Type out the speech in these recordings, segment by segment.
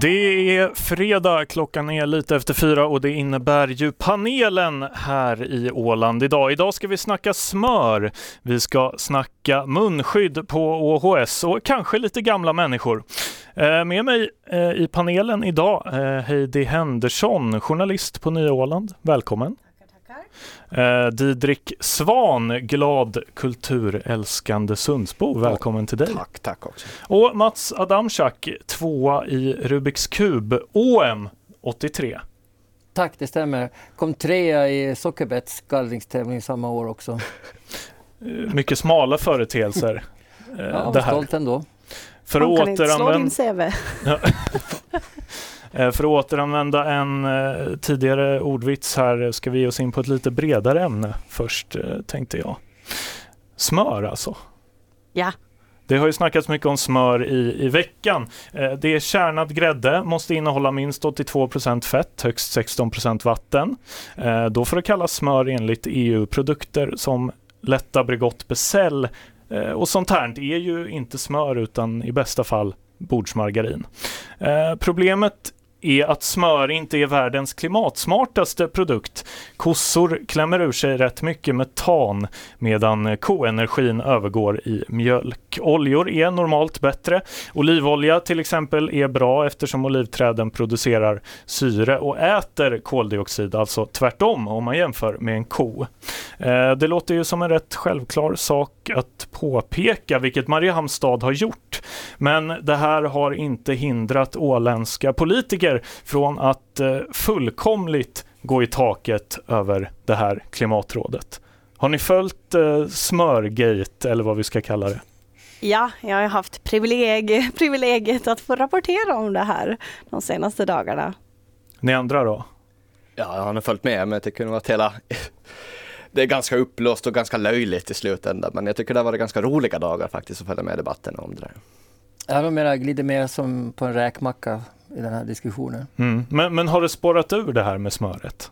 Det är fredag, klockan är lite efter fyra och det innebär ju panelen här i Åland idag. Idag ska vi snacka smör, vi ska snacka munskydd på OHS och kanske lite gamla människor. Eh, med mig eh, i panelen idag eh, Heidi Henderson, journalist på Nya Åland. Välkommen! Eh, Didrik Svan, glad kulturälskande Sundsbo. Välkommen till dig. Tack, tack också. Och Mats Adamczak, tvåa i Rubiks kub, OM 83. Tack, det stämmer. Kom trea i Sockerbets gallringstävling samma år också. Eh, mycket smala företeelser. Eh, ja, det här. stolt ändå. För att återanvända... Eh, för att återanvända en eh, tidigare ordvits här ska vi ge oss in på ett lite bredare ämne först, eh, tänkte jag. Smör alltså. Ja. Det har ju snackats mycket om smör i, i veckan. Det är kärnad grädde, måste innehålla minst 82% fett, högst 16% vatten. Då får det kallas smör enligt EU-produkter som Lätta Bregott Becell och sånt här är ju inte smör utan i bästa fall bordsmargarin. Problemet är att smör inte är världens klimatsmartaste produkt. Kossor klämmer ur sig rätt mycket metan medan koenergin övergår i mjölk. Oljor är normalt bättre. Olivolja till exempel är bra eftersom olivträden producerar syre och äter koldioxid, alltså tvärtom om man jämför med en ko. Eh, det låter ju som en rätt självklar sak att påpeka, vilket Mariehamnstad har gjort. Men det här har inte hindrat åländska politiker från att eh, fullkomligt gå i taket över det här klimatrådet. Har ni följt eh, Smörgate eller vad vi ska kalla det? Ja, jag har haft privileg privilegiet att få rapportera om det här de senaste dagarna. Ni andra då? Ja, jag har nog följt med, men jag tycker nog att hela det är ganska upplöst och ganska löjligt i slutändan. Men jag tycker det har varit ganska roliga dagar faktiskt att följa med debatten om det där. Jag har mera glider mer som på en räkmacka i den här diskussionen. Mm. Men, men har det spårat ur det här med smöret?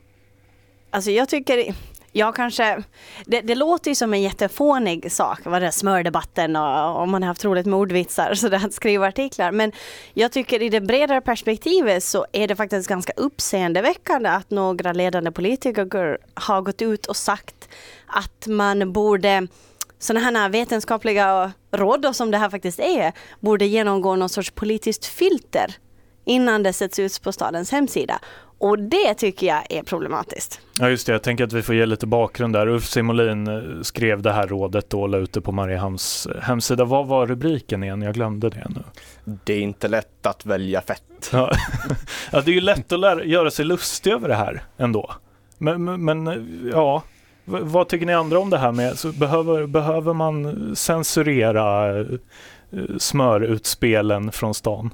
Alltså jag tycker, jag kanske, det, det, låter ju som en jättefånig sak, vad det är smördebatten och om man har haft roligt med ordvitsar så det att skriva artiklar. Men jag tycker i det bredare perspektivet så är det faktiskt ganska uppseendeväckande att några ledande politiker har gått ut och sagt att man borde sådana här vetenskapliga råd som det här faktiskt är, borde genomgå någon sorts politiskt filter innan det sätts ut på stadens hemsida. Och det tycker jag är problematiskt. Ja just det, jag tänker att vi får ge lite bakgrund där. Ulf Simolin eh, skrev det här rådet och la ut det på Mariehamns eh, hemsida. Vad var rubriken igen? Jag glömde det nu. Det är inte lätt att välja fett. Ja, ja det är ju lätt att lära, göra sig lustig över det här ändå. Men, men, men ja, vad tycker ni andra om det här med, så behöver, behöver man censurera eh, smörutspelen från stan?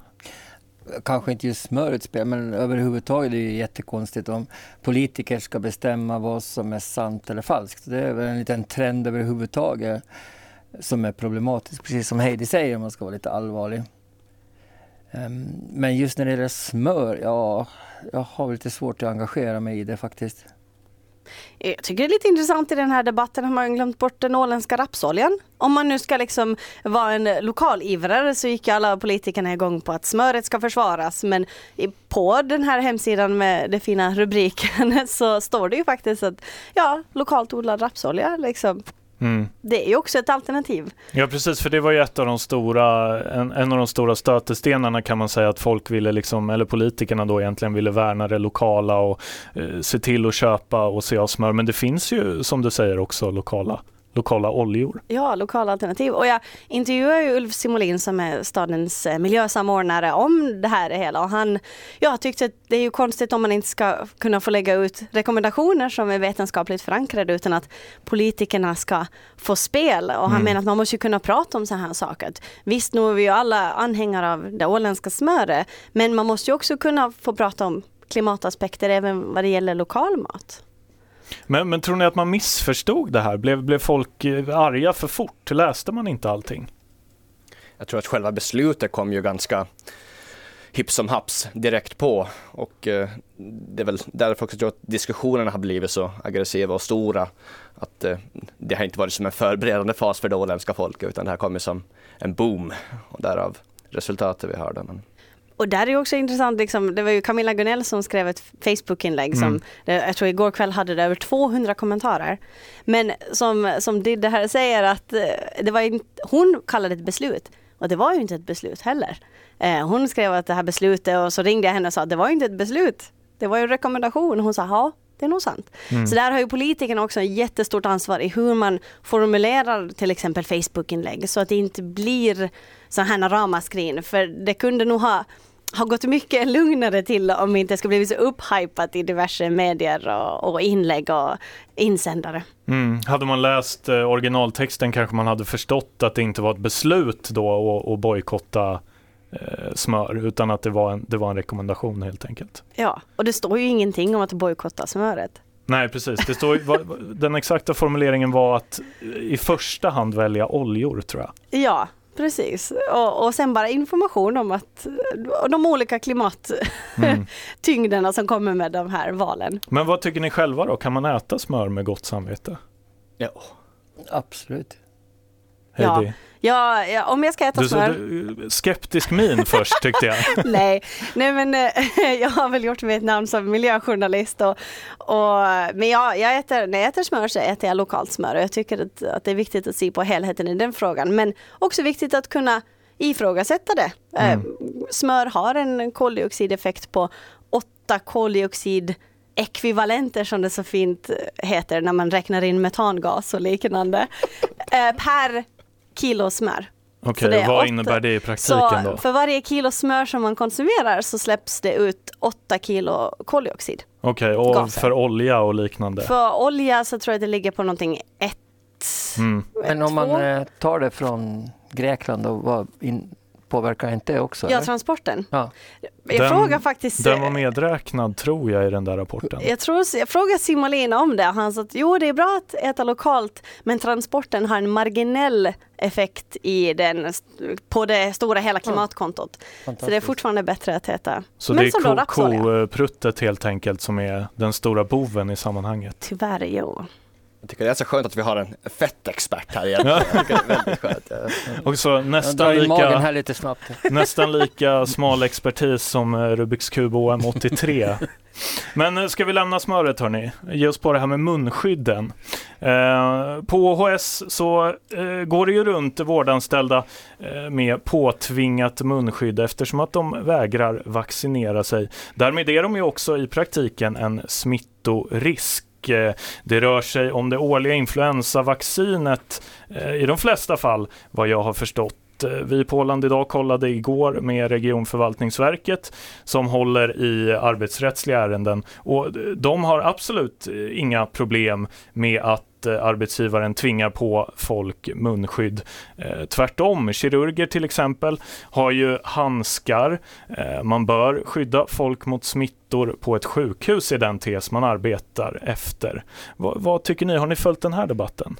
Kanske inte just smörutspel, men överhuvudtaget är det jättekonstigt om politiker ska bestämma vad som är sant eller falskt. Det är väl en liten trend överhuvudtaget som är problematisk, precis som Heidi säger om man ska vara lite allvarlig. Ehm, men just när det gäller smör, ja, jag har lite svårt att engagera mig i det faktiskt. Eh, jag tycker det är lite intressant i den här debatten har man glömt bort den åländska rapsoljan. Om man nu ska liksom vara en lokalivrare så gick alla politikerna igång på att smöret ska försvaras men på den här hemsidan med den fina rubriken så står det ju faktiskt att ja, lokalt odlad rapsolja liksom Mm. Det är ju också ett alternativ. Ja precis, för det var ju ett av de stora, en, en av de stora stötestenarna kan man säga att folk ville liksom, eller politikerna då egentligen ville värna det lokala och eh, se till att köpa och se smör. Men det finns ju som du säger också lokala lokala oljor. Ja, lokala alternativ. Och jag intervjuar ju Ulf Simolin som är stadens eh, miljösamordnare om det här hela och han ja, tyckte att det är ju konstigt om man inte ska kunna få lägga ut rekommendationer som är vetenskapligt förankrade utan att politikerna ska få spel och han mm. menar att man måste kunna prata om sådana här saker. Visst, nu är vi ju alla anhängare av det åländska smöret men man måste ju också kunna få prata om klimataspekter även vad det gäller lokal mat. Men, men tror ni att man missförstod det här? Blev, blev folk eh, arga för fort? Läste man inte allting? Jag tror att själva beslutet kom ju ganska hipp som haps direkt på och eh, det är väl därför också att diskussionerna har blivit så aggressiva och stora. Att eh, det har inte varit som en förberedande fas för det åländska folket utan det har kommit som en boom och därav resultatet vi hörde. Men och där är ju också intressant, liksom, det var ju Camilla Gunell som skrev ett Facebook-inlägg som, Mm. jag tror igår kväll hade det över 200 kommentarer. Men som, som Didde här säger att eh, det var inte, hon kallade det ett beslut och det var ju inte ett beslut heller. Eh, hon skrev att det här beslutet och så ringde jag henne och sa det var inte ett beslut. Det var ju en rekommendation. Hon sa ja, det är nog sant. Mm. Så där har ju politikerna också ett jättestort ansvar i hur man formulerar till exempel Facebook-inlägg så att det inte blir så här ramaskrin. För det kunde nog ha, ha gått mycket lugnare till om det inte skulle blivit så upphypat i diverse medier och, och inlägg och insändare. Mm. Hade man läst eh, originaltexten kanske man hade förstått att det inte var ett beslut då att, bojkotta eh, smör utan att det var, en, det var en rekommendation helt enkelt. Ja, och det står ju ingenting om att bojkotta smöret. Nej precis, det står, den exakta formuleringen var att i första hand välja oljor tror jag. Ja, precis. Och, och sen bara information om att och de olika klimattyngderna Mm. som kommer med de här valen. Men vad tycker ni själva då? Kan man äta smör med gott samvete? Ja. Absolut. Ja. Heidi? Ja, ja, om jag ska äta Du, smör. du, skeptisk min först tyckte jag. Nej, nej men eh, jag har väl gjort mitt namn som miljöjournalist. Och, och, men jag, jag äter, när jag äter smör så äter jag lokalt smör och jag tycker att, att det är viktigt att se på helheten i den frågan. Men också viktigt att kunna ifrågasätta det. Eh, Mm. Smör har en koldioxideffekt på 8 koldioxid ekvivalenter som det så fint heter när man räknar in metangas och liknande eh, per kilo smör. Okej, är vad åtta- innebär det i praktiken Så då? för varje kilo smör som man konsumerar så släpps det ut 8 kilo koldioxid. Okej, och gaser. för olja och liknande? För olja så tror jag det ligger på någonting 1, Mm. Men om man eh, tar det från Grekland, och vad in, påverkar inte det också? Ja, eller? transporten. Ja. Jag Den- frågar faktiskt Den var eh, medräknad tror jag i den där rapporten. jag, tror, jag frågade Simolina om det han sa att jo det är bra att äta lokalt men transporten har en marginell effekt i den, på det stora hela klimatkontot. Så det är fortfarande bättre att äta. Så men det är kopruttet helt enkelt som är den stora boven i sammanhanget. Tyvärr jo. Jag tycker det är så skönt att vi har en fettexpert här igen. Jag tycker det är väldigt skönt. Ja. Och så nästan lika, här lite snabbt. nästan lika smal expertis som eh, Rubiks kub OM83. Men eh, ska vi lämna smöret hörni? Ge oss på det här med munskydden. Eh, på OHS så eh, går det ju runt vårdanställda eh, med påtvingat munskydd eftersom att de vägrar vaccinera sig. Därmed är de ju också i praktiken en smittorisk och eh, Det rör sig om det årliga influensavaccinet eh, i de flesta fall vad jag har förstått. Eh, vi på Åland idag kollade igår med regionförvaltningsverket som håller i arbetsrättsliga ärenden och de har absolut inga problem med att eh, arbetsgivaren tvingar på folk munskydd. Eh, Tvärtom, kirurger till exempel har ju handskar. Eh, Man bör skydda folk mot smittor på ett sjukhus i den tes man arbetar efter. Vad, vad tycker ni? Har ni följt den här debatten?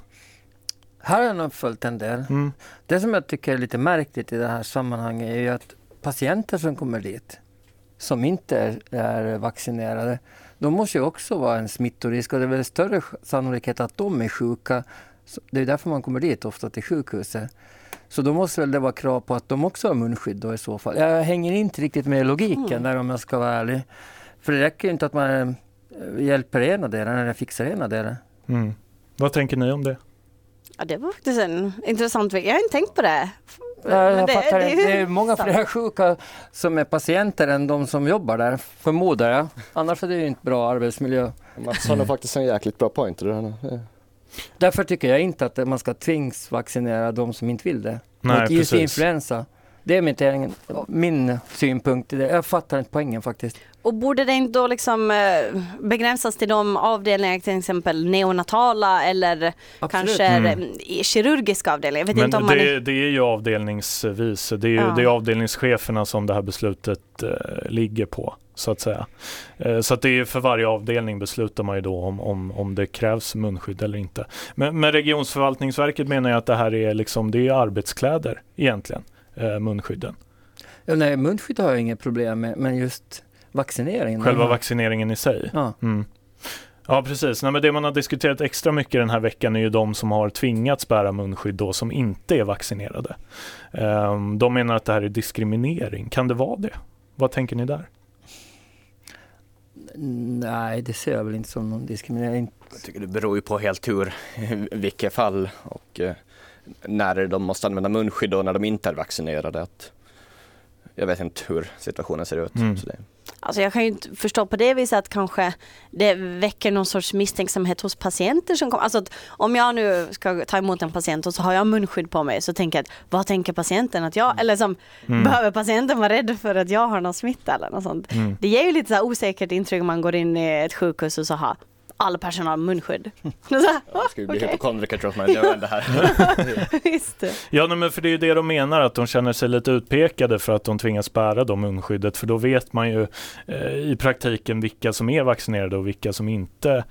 Här har jag nog följt en del. Mm. Det som jag tycker är lite märkligt i det här sammanhanget är ju att patienter som kommer dit, som inte är, är vaccinerade, de måste ju också vara en smittorisk och det är väl större sannolikhet att de är sjuka. Det är därför man kommer dit ofta till sjukhuset. Så då måste väl det vara krav på att de också har munskydd då i så fall. Jag hänger inte riktigt med i logiken Mm. där om jag ska vara ärlig. För det räcker ju inte att man eh, hjälper ena delen eller fixar ena delen. Mm. Vad tänker ni om det? Ja, det var faktiskt en intressant. Jag har inte tänkt på det. Ja, jag Men fattar är inte. det är många fler sjuka som är patienter än de som jobbar där, förmodar jag. Annars är det ju inte bra arbetsmiljö. Mats har faktiskt en jäkligt bra point. det. Därför tycker jag inte att man ska tvingsvaccinera de som inte vill det. Nej, Mot just precis. influensa. Det är mitt egen, min synpunkt i det. Jag fattar inte poängen faktiskt. Och borde det inte då liksom eh, begränsas till de avdelningar, till exempel neonatala eller kanske Mm. eh, kirurgiska avdelningar? Jag vet Men inte om man det, det är ju avdelningsvis. Det är ju Ja. det är avdelningscheferna som det här beslutet eh, ligger på, så att säga. Eh, så att det är för varje avdelning beslutar man ju då om, om, om det krävs munskydd eller inte. Men, men Regionsförvaltningsverket menar ju att det här är liksom, det är arbetskläder egentligen, eh, munskydden. Ja, nej, munskydd har jag inget problem med, men just vaccineringen. Själva vaccineringen i sig. Ja. Mm. Ja precis, Nej, men det man har diskuterat extra mycket den här veckan är ju de som har tvingats bära munskydd då som inte är vaccinerade. Ehm, de menar att det här är diskriminering, kan det vara det? Vad tänker ni där? Nej, det ser jag väl inte som någon diskriminering. Jag tycker det beror ju på helt hur, vilket fall och eh, när de måste använda munskydd och när de inte är vaccinerade. Att, jag vet inte hur situationen ser ut. Mm. Så det, Alltså jag kan ju inte förstå på det viset att kanske det väcker någon sorts misstänksamhet hos patienter som kommer. Alltså att om jag nu ska ta emot en patient och så har jag munskydd på mig så tänker jag att vad tänker patienten att jag, eller som Mm. behöver patienten vara rädd för att jag har någon smitta eller något sånt. Mm. Det ger ju lite så här osäkert intryck om man går in i ett sjukhus och så har all personal munskydd. Så här, jag skulle bli okej. hypokondriker tror jag vet det här. Just det. Ja, nej, men för det är ju det de menar, att de känner sig lite utpekade för att de tvingas bära då munskyddet, för då vet man ju eh, i praktiken vilka som är vaccinerade och vilka som inte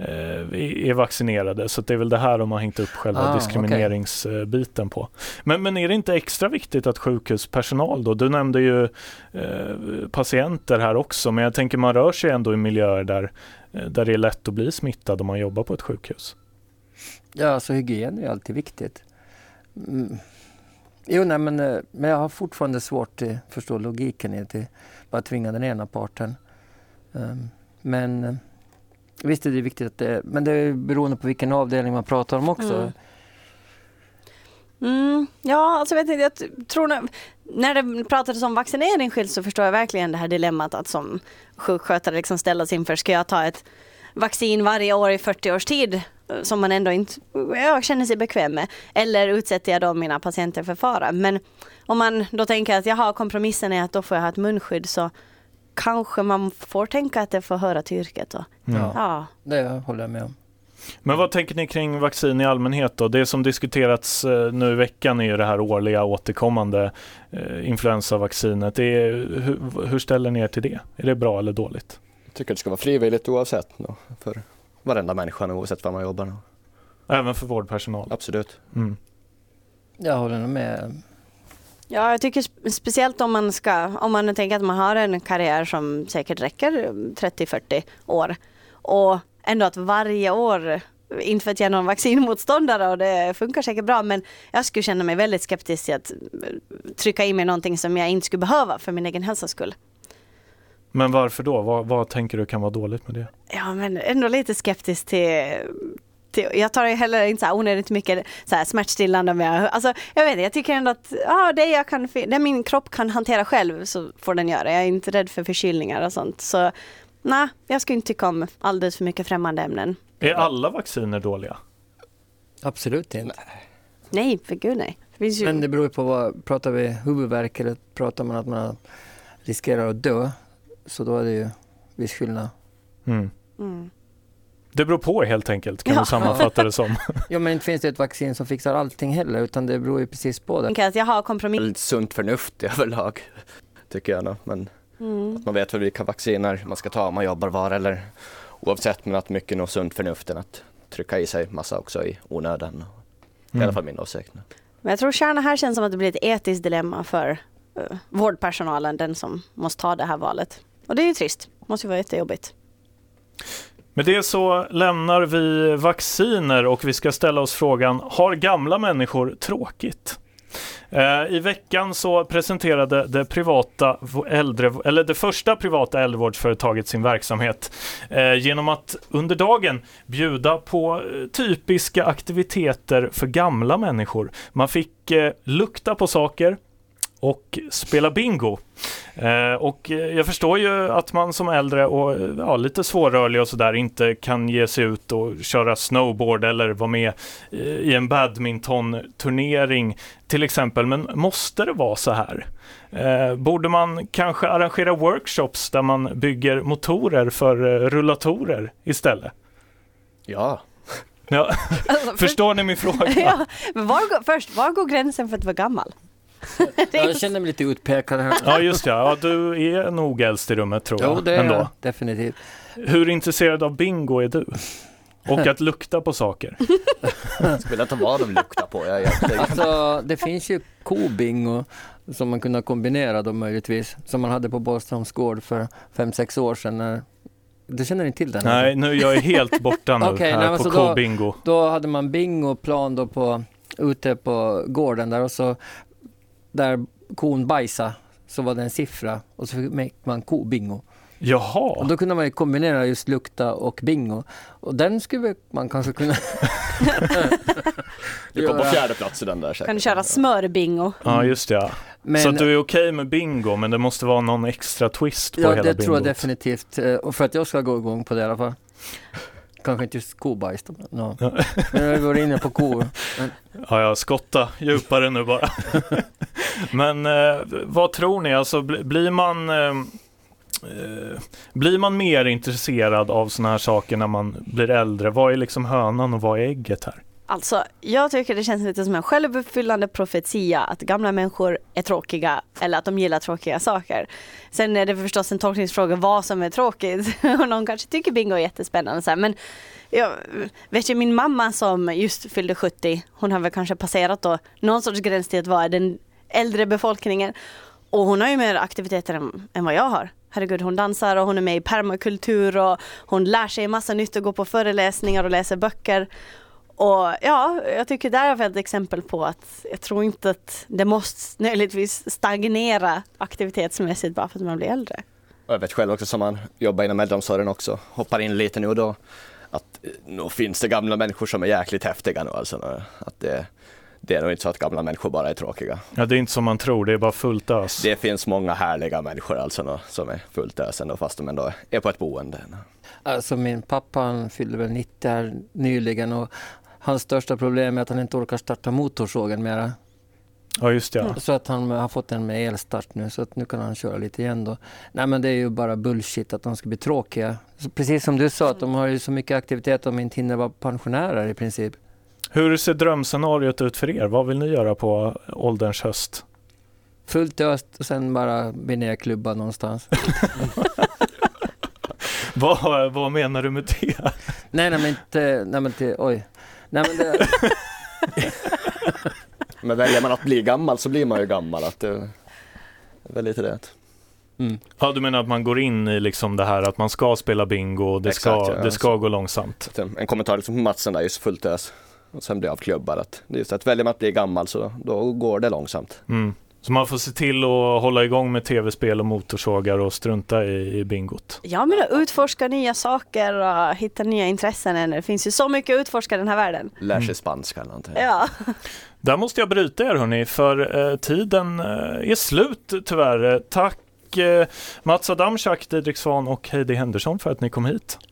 är är vaccinerade. Så det är väl det här de har hängt upp själva Ah, diskrimineringsbiten på. Men, men är det inte extra viktigt att sjukhuspersonal då, du nämnde ju eh, patienter här också, men jag tänker man rör sig ändå i miljöer där, eh, där det är lätt att bli smittad om man jobbar på ett sjukhus. Ja, alltså hygien är alltid viktigt. Mm. Jo, nej, men, eh, men jag har fortfarande svårt att förstå logiken i att bara tvinga den ena parten. Ehm, Men eh, visst är det viktigt att det, men det är beroende på vilken avdelning man pratar om också. Mm. Mm, ja, alltså vet inte, jag tror när, när det pratades om vaccinering skilt så förstår jag verkligen det här dilemmat att som sjukskötare liksom ställas inför, ska jag ta ett vaccin varje år i 40 års tid eh, som man ändå inte jag känner sig bekväm med eller utsätter jag då mina patienter för fara. Men om man då tänker att jaha, kompromissen är att då får jag ha ett munskydd så kanske man får tänka att det får höra till yrket då. Ja. Ja. Det håller jag med om. Men vad tänker ni kring vaccin i allmänhet då? Det som diskuterats eh, nu i veckan är ju det här årliga återkommande eh, influensavaccinet. Det är, hur, hur ställer ni er till det? Är det bra eller dåligt? Jag tycker det ska vara frivilligt oavsett då, för varenda människa oavsett var man jobbar. Då. Även för vårdpersonal? Absolut. Mm. Jag håller nog med. Ja, jag tycker spe- speciellt om man ska, om man tänker att man har en karriär som säkert räcker 30-40 år och ändå att varje år inte för att jag är någon vaccinmotståndare och det funkar säkert bra men jag skulle känna mig väldigt skeptisk till att eh, trycka i mig någonting som jag inte skulle behöva för min egen hälsas skull. Men varför då? Vad, vad tänker du kan vara dåligt med det? Ja men ändå lite skeptisk till, jag tar ju heller inte så här onödigt mycket så här smärtstillande med, alltså jag vet inte, jag tycker ändå att ja, det, jag kan, det min kropp kan hantera själv så får den göra. Jag är inte rädd för förkylningar och sånt. Så nej, jag skulle inte tycka om alldeles för mycket främmande ämnen. Är alla vacciner dåliga? Absolut inte. Nej, för gud nej. Ju, Men det beror ju på vad, pratar vi huvudvärk eller pratar man att man riskerar att dö, så då är det ju viss skillnad. Mm. mm. Det beror på helt enkelt, kan Ja. vi sammanfatta det som. Ja, men inte finns det ett vaccin som fixar allting heller, utan det beror ju precis på det. att jag har kompromiss. Väldigt sunt förnuft överlag, tycker jag. Då. Men Mm. att man vet väl vilka vacciner man ska ta om man jobbar var eller oavsett, men att mycket nog sunt förnuft än att trycka i sig massa också i onödan. Det är i alla Mm. fall min åsikt. Men jag tror kärnan här känns som att det blir ett etiskt dilemma för uh, vårdpersonalen, den som måste ta det här valet. Och det är ju trist, måste ju vara jättejobbigt. Med det så lämnar vi vacciner och vi ska ställa oss frågan, har gamla människor tråkigt? Eh, I veckan så presenterade det privata äldre, eller det första privata äldrevårdsföretaget sin verksamhet eh, genom att under dagen bjuda på eh, typiska aktiviteter för gamla människor. Man fick lukta på saker och spela bingo. Eh, och jag förstår ju att man som äldre och ja, lite svårrörlig och sådär inte kan ge sig ut och köra snowboard eller vara med eh, i en badmintonturnering till exempel. Men måste det vara så här? Eh, borde man kanske arrangera workshops där man bygger motorer för eh, rullatorer istället? Ja, Ja, Alltså, förstår ni min fråga? ja, men var först, var går gränsen för att vara gammal? Jag känner mig lite utpekad här. Ja, just det. Ja, du är nog äldst i rummet tror jag. Jo, det är ändå. jag definitivt. Hur intresserad av bingo är du? Och att lukta på saker? jag skulle inte vad de luktar på. Jag, Alltså, det finns ju kobingo som man kunde kombinera då möjligtvis, som man hade på Borgströms gård för fem sex år sedan. När, du känner inte till den? Nej, nu jag är helt borta nu nej, här men på så då- K-bingo. Då hade man bingoplan då på, ute på gården där och så där kon bajsa så var det en siffra och så fick man ko-bingo. Och Jaha, då kunde man ju kombinera just lukta och bingo. Och den skulle man kanske kunna Du kom på fjärde plats i den där. Kan du köra smörbingo? ja just det. Ja. Men, Så att du är okej med bingo, men det måste vara någon extra twist på ja, hela det bingot. tror jag definitivt. Eh, Och för att jag ska gå igång på det i alla fall. Kanske inte just kobajs då, men, no. Ja. men jag var inne på kor. Ja, jag skotta djupare nu bara. Men eh, vad tror ni, alltså bli- blir man eh, eh, blir man mer intresserad av sådana här saker när man blir äldre? Vad är liksom hönan och vad är ägget här? Alltså, jag tycker det känns lite som en självuppfyllande profetia att gamla människor är tråkiga eller att de gillar tråkiga saker. Sen är det förstås en tolkningsfråga vad som är tråkigt och någon kanske tycker bingo är jättespännande. Så här. Men jag vet ju min mamma som just fyllde 70, hon har väl kanske passerat då någon sorts gräns till att vara den äldre befolkningen. Och hon har ju mer aktiviteter än, än vad jag har. Herregud, hon dansar och hon är med i permakultur och hon lär sig massa nytt och går på föreläsningar och läser böcker. Och ja, jag tycker där har vi ett exempel på att jag tror inte att det måste nödvändigtvis stagnera aktivitetsmässigt bara för att man blir äldre. Och jag vet själv också som man jobbar inom äldreomsorgen också, hoppar in lite nu och då, att eh, nog finns det gamla människor som är jäkligt häftiga nu alltså. Att det, det är nog inte så att gamla människor bara är tråkiga. Ja, det är inte som man tror, det är bara fullt ös. Det finns många härliga människor alltså nå, som är fullt ös ändå fast de ändå är på ett boende. Alltså min pappa han fyllde väl 90 här nyligen och hans största problem är att han inte orkar starta motorsågen mera. Ja, just det, ja. Så att han har fått en med elstart nu så att nu kan han köra lite igen då. Nej men det är ju bara bullshit att de ska bli tråkiga. Så precis som du sa att de har ju så mycket aktivitet att de inte hinner vara pensionärer i princip. Hur ser drömscenariot ut för er? Vad vill ni göra på ålderns höst? Fullt öst och sen bara bli nerklubbad någonstans. Vad, vad menar du med det? nej, nej men inte, nej men inte, oj. Nej men det, Men väljer man att bli gammal så blir man ju gammal. Att det är väl lite det. mm. Ja, du menar att man går in i liksom det här att man ska spela bingo och det ska, Exakt, ja. det ska gå långsamt. Så En kommentar liksom på Matsen där, just fullt ös. Och sen bli avklubbad. Att det är just att väljer man att bli gammal så då går det långsamt. Mm. Så man får se till att hålla igång med tv-spel och motorsågar och strunta i, i bingot. Ja men att utforska nya saker och hitta nya intressen. Det finns ju så mycket att utforska i den här världen. Lär sig Mm. spanska eller någonting. Ja. Där måste jag bryta er hörni, för eh, tiden eh, är slut tyvärr. Eh, Tack eh, Mats Adamczak, Didrik Svan och Heidi Henderson för att ni kom hit.